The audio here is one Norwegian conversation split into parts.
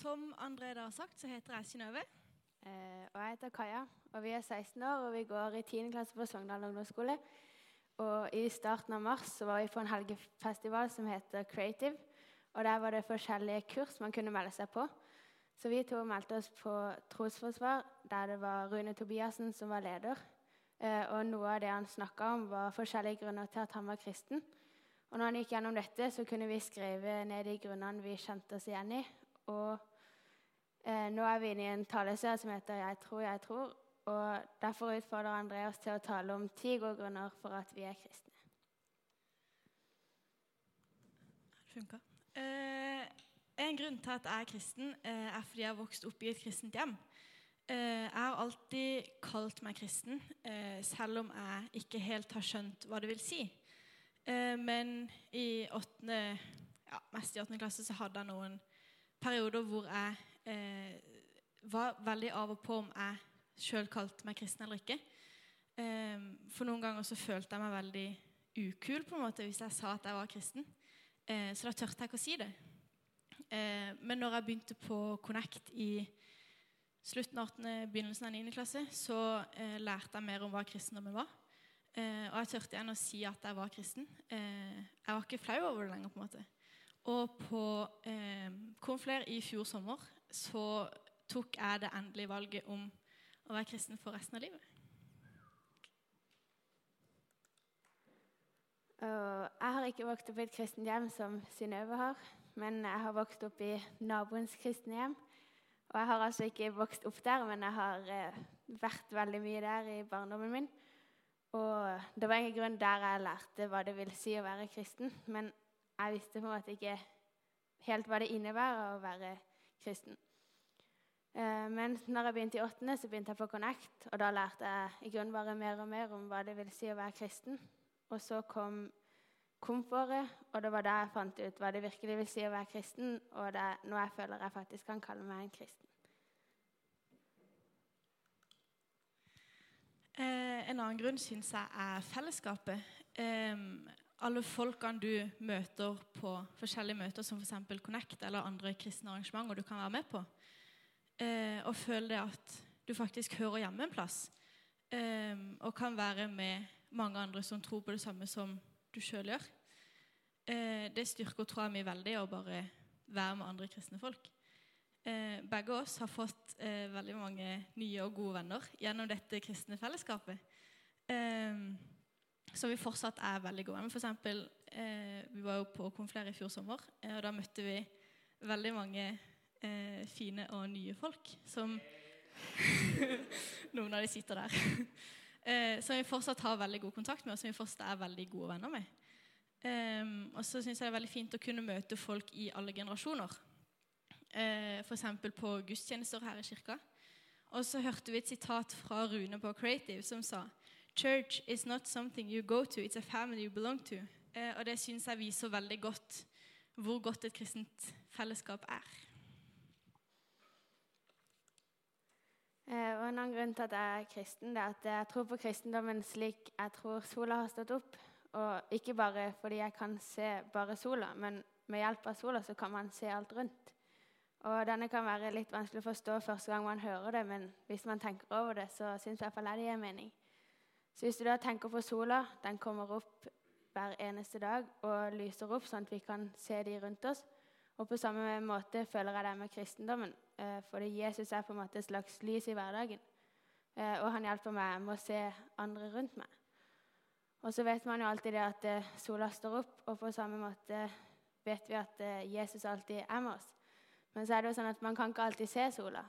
Som André da har sagt, så heter jeg Synnøve. Eh, og jeg heter Kaja, og vi er 16 år, og vi går i 10. klasse på Sogndal ungdomsskole. Og i starten av mars så var vi på en helgefestival som heter Creative. Og der var det forskjellige kurs man kunne melde seg på. Så vi to meldte oss på trosforsvar, der det var Rune Tobiassen som var leder. Eh, og noe av det han snakka om, var forskjellige grunner til at han var kristen. Og når han gikk gjennom dette, så kunne vi skrive ned de grunnene vi kjente oss igjen i. Og nå er vi inne i en taleserie som heter 'Jeg tror, jeg tror'. Og derfor utfordrer André oss til å tale om ti gode grunner for at vi er kristne. Funka. Eh, en grunn til at jeg er kristen, eh, er fordi jeg har vokst opp i et kristent hjem. Eh, jeg har alltid kalt meg kristen, eh, selv om jeg ikke helt har skjønt hva det vil si. Eh, men i åttende, ja, mest i åttende klasse så hadde jeg noen perioder hvor jeg eh, var veldig av og på om jeg sjøl kalte meg kristen eller ikke. Eh, for noen ganger så følte jeg meg veldig ukul på en måte hvis jeg sa at jeg var kristen. Eh, så da tørte jeg ikke å si det. Eh, men når jeg begynte på Connect i slutten av 8., begynnelsen av 9. klasse, så eh, lærte jeg mer om hva kristendommen var. Eh, og jeg tørte igjen å si at jeg var kristen. Jeg var ikke flau over det lenger. på en måte. Og på eh, Konfler i fjor sommer så tok jeg det endelige valget om å være kristen for resten av livet. Jeg har ikke vokst opp i et kristent hjem som Synnøve har, men jeg har vokst opp i naboens kristne hjem. Og jeg har altså ikke vokst opp der, men jeg har eh, vært veldig mye der i barndommen min. Og det var en grunn der jeg lærte hva det vil si å være kristen. Men jeg visste på en måte ikke helt hva det innebærer å være kristen. Eh, men når jeg begynte i åttende, så begynte jeg på Connect. Og da lærte jeg i grunnen bare mer og mer om hva det vil si å være kristen. Og så kom komfortet, og det var da jeg fant ut hva det virkelig vil si å være kristen. Og det er nå jeg føler jeg faktisk kan kalle meg en kristen. Eh, en annen grunn syns jeg er fellesskapet. Eh, alle folkene du møter på forskjellige møter, som f.eks. Connect eller andre kristne arrangementer du kan være med på, eh, og føle det at du faktisk hører hjemme en plass, eh, og kan være med mange andre som tror på det samme som du sjøl gjør. Eh, det styrker jeg meg veldig å bare være med andre kristne folk. Eh, begge oss har fått eh, veldig mange nye og gode venner gjennom dette kristne fellesskapet. Eh, som vi fortsatt er veldig gode med. For eksempel, eh, vi var jo på Konfler i fjor sommer, eh, og da møtte vi veldig mange eh, fine og nye folk som Noen av de sitter der. som vi fortsatt har veldig god kontakt med, og som vi fortsatt er veldig gode venner med. og så syns jeg det er veldig fint å kunne møte folk i alle generasjoner eh, f.eks. på gudstjenester her i kirka. Og så hørte vi et sitat fra Rune på Creative som sa Church is not something you go to, it's a family you belong to. Eh, og det syns jeg viser veldig godt hvor godt et kristent fellesskap er. Eh, og En annen grunn til at jeg er kristen, det er at jeg tror på kristendommen slik jeg tror sola har stått opp. Og ikke bare fordi jeg kan se bare sola, men med hjelp av sola så kan man se alt rundt. Og denne kan være litt vanskelig å forstå første gang man hører det, men hvis man tenker over det, så syns i hvert fall jeg det gir mening. Så hvis du da tenker på sola, den kommer opp hver eneste dag og lyser opp sånn at vi kan se de rundt oss. Og på samme måte føler jeg det med kristendommen. Eh, fordi Jesus er på en måte et slags lys i hverdagen. Eh, og han hjelper meg med å se andre rundt meg. Og så vet man jo alltid det at eh, sola står opp, og på samme måte vet vi at Jesus alltid er med oss. Men så er det jo sånn at man kan ikke alltid se sola.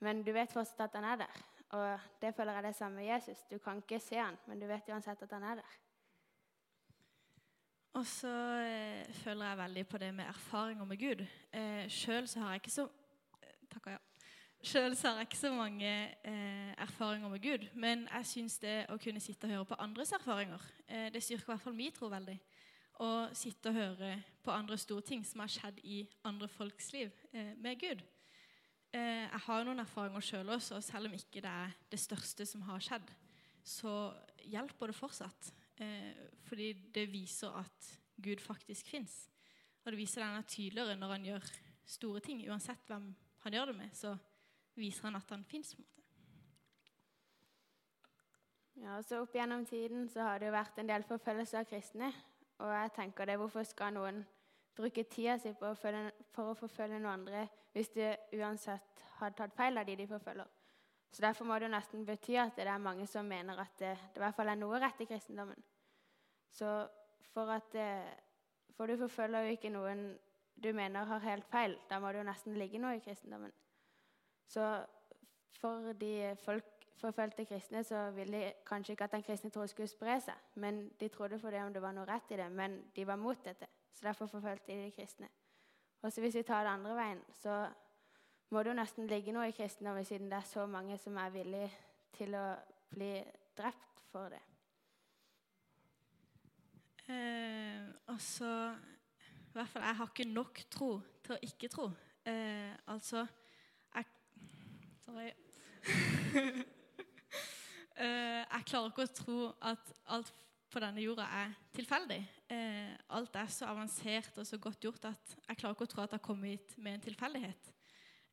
Men du vet fortsatt at han er der. Og det føler jeg det samme med Jesus. Du kan ikke se han, men du vet uansett at han er der. Og så eh, føler jeg veldig på det med erfaringer med Gud. Eh, Sjøl så har jeg ikke så Takk og ja. Så har jeg ikke så mange eh, erfaringer med Gud, men jeg syns det å kunne sitte og høre på andres erfaringer, eh, det styrker i hvert fall min tro veldig å sitte og høre på andre store ting som har skjedd i andre folks liv eh, med Gud. Eh, jeg har noen erfaringer sjøl også, og selv om ikke det er det største som har skjedd, så hjelper det fortsatt. Eh, fordi det viser at Gud faktisk fins. Og det viser at han er tydeligere når han gjør store ting. Uansett hvem han gjør det med, så viser han at han fins. Ja, så Opp gjennom tiden så har det jo vært en del forfølgelse av kristne. Og jeg tenker det, hvorfor skal noen bruke tida si på å følge, for å forfølge noen andre hvis du uansett har tatt feil av de de forfølger? Så Derfor må det jo nesten bety at det er mange som mener at det, det i hvert fall er noe rett i kristendommen. Så for at For du forfølger jo ikke noen du mener har helt feil. Da må det jo nesten ligge noe i kristendommen. Så for de folk forfølgte kristne så ville de kanskje ikke at den kristne tro skulle spre seg. Men de trodde for det om det var noe rett i det, men de var mot dette. Så derfor forfulgte de de kristne. Og så hvis vi tar det andre veien, så må det jo nesten ligge noe i kristendommen siden det er så mange som er villige til å bli drept for det. Eh, altså I hvert fall jeg har ikke nok tro til å ikke tro. Eh, altså jeg, Sorry. eh, jeg klarer ikke å tro at alt på denne jorda er tilfeldig. Eh, alt er så avansert og så godt gjort at jeg klarer ikke å tro at det har kommet hit med en tilfeldighet.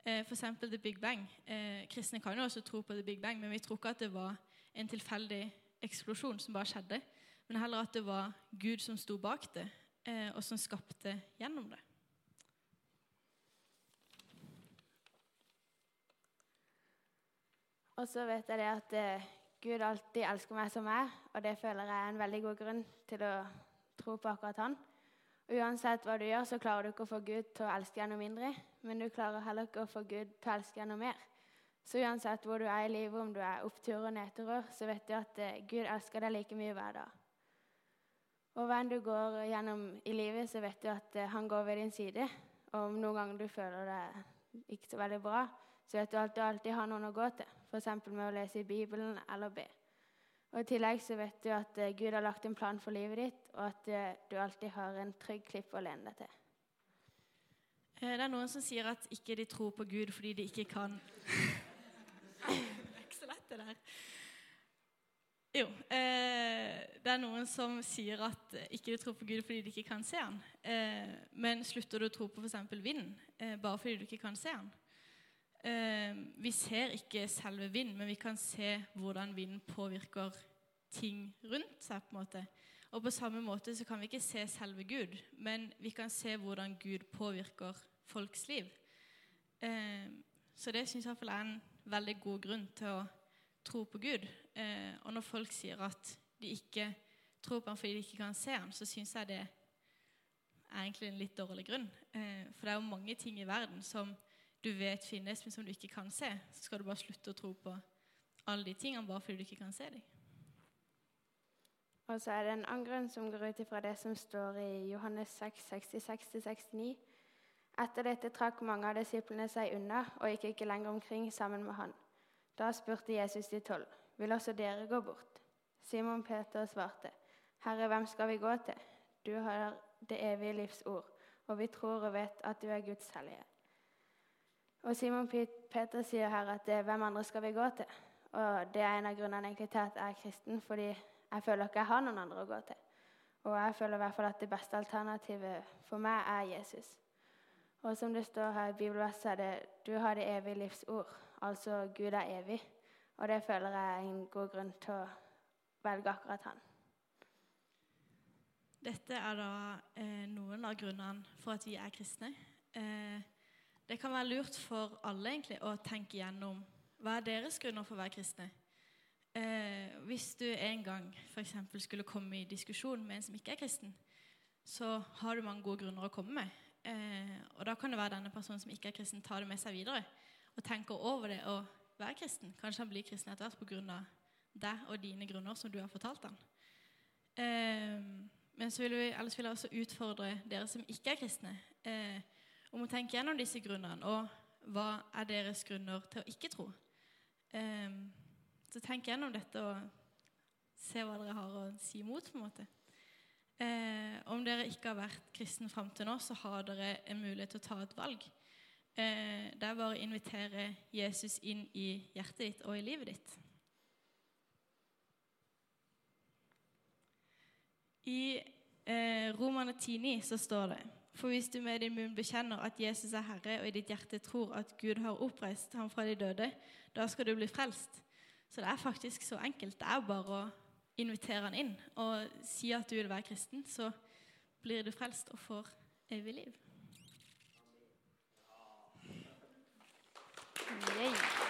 Eh, F.eks. The Big Bang. Eh, kristne kan jo også tro på The Big Bang, men vi tror ikke at det var en tilfeldig eksplosjon som bare skjedde, men heller at det var Gud som sto bak det, eh, og som skapte gjennom det. Og så vet jeg at eh, Gud alltid elsker meg som jeg, og det føler jeg er en veldig god grunn til å tro på akkurat han. Og uansett hva du gjør, så klarer du ikke å få Gud til å elske deg noe mindre, men du klarer heller ikke å få Gud til å elske deg noe mer. Så uansett hvor du er i livet, om du er oppturer og nedturer, så vet du at eh, Gud elsker deg like mye hver dag. Og hva enn du går gjennom i livet, så vet du at eh, han går ved din side. Og om noen ganger du føler deg ikke så veldig bra, så vet du at du alltid har noen å gå til. F.eks. med å lese i Bibelen eller be. Og I tillegg så vet du at uh, Gud har lagt en plan for livet ditt, og at uh, du alltid har en trygg klipp å lene deg til. Eh, det er noen som sier at ikke de tror på Gud fordi de ikke kan Det er ikke så lett, det der. Jo. Eh, det er noen som sier at ikke de tror på Gud fordi de ikke kan se han. Eh, men slutter du å tro på f.eks. vinden eh, bare fordi du ikke kan se han? Eh, vi ser ikke selve vind, men vi kan se hvordan vind påvirker ting rundt seg. på en måte. Og på samme måte så kan vi ikke se selve Gud, men vi kan se hvordan Gud påvirker folks liv. Eh, så det syns jeg er en veldig god grunn til å tro på Gud. Eh, og når folk sier at de ikke tror på ham fordi de ikke kan se ham, så syns jeg det er egentlig en litt dårlig grunn. For det er jo mange ting i verden som du vet finnes, men som du ikke kan se, så skal du bare slutte å tro på alle de tingene bare fordi du ikke kan se dem. Og så er det en annen grunn som går ut ifra det som står i Johannes 6, 66-69. Etter dette trakk mange av disiplene seg unna og gikk ikke lenger omkring sammen med han. Da spurte Jesus de tolv, vil også dere gå bort? Simon Peter svarte, Herre, hvem skal vi gå til? Du har det evige livs ord, og vi tror og vet at du er Guds hellige. Og Simon Peter sier her at det, hvem andre skal vi gå til? Og Det er en av grunnene til at jeg er kristen, fordi jeg føler ikke jeg har noen andre å gå til. Og jeg føler i hvert fall at det beste alternativet for meg er Jesus. Og som det står her i bibelverset, er det 'du har det evige livs ord'. Altså Gud er evig. Og det føler jeg er en god grunn til å velge akkurat han. Dette er da eh, noen av grunnene for at vi er kristne. Eh, det kan være lurt for alle egentlig å tenke gjennom hva er deres grunner for å være kristne. Eh, hvis du en gang f.eks. skulle komme i diskusjon med en som ikke er kristen, så har du mange gode grunner å komme med. Eh, og da kan det være denne personen som ikke er kristen, tar det med seg videre og tenker over det å være kristen. Kanskje han blir kristen etter hvert pga. deg og dine grunner som du har fortalt ham. Eh, men vil vi, ellers vil jeg også utfordre dere som ikke er kristne. Eh, om å tenke gjennom disse grunnene, og hva er deres grunner til å ikke tro. Um, så tenk gjennom dette og se hva dere har å si imot. på en måte. Eh, om dere ikke har vært kristen fram til nå, så har dere en mulighet til å ta et valg. Eh, det er bare å invitere Jesus inn i hjertet ditt og i livet ditt. I eh, Romane 10,9 så står det for hvis du med din munn bekjenner at Jesus er Herre, og i ditt hjerte tror at Gud har oppreist ham fra de døde, da skal du bli frelst. Så det er faktisk så enkelt. Det er bare å invitere han inn og si at du vil være kristen, så blir du frelst og får evig liv. Yeah.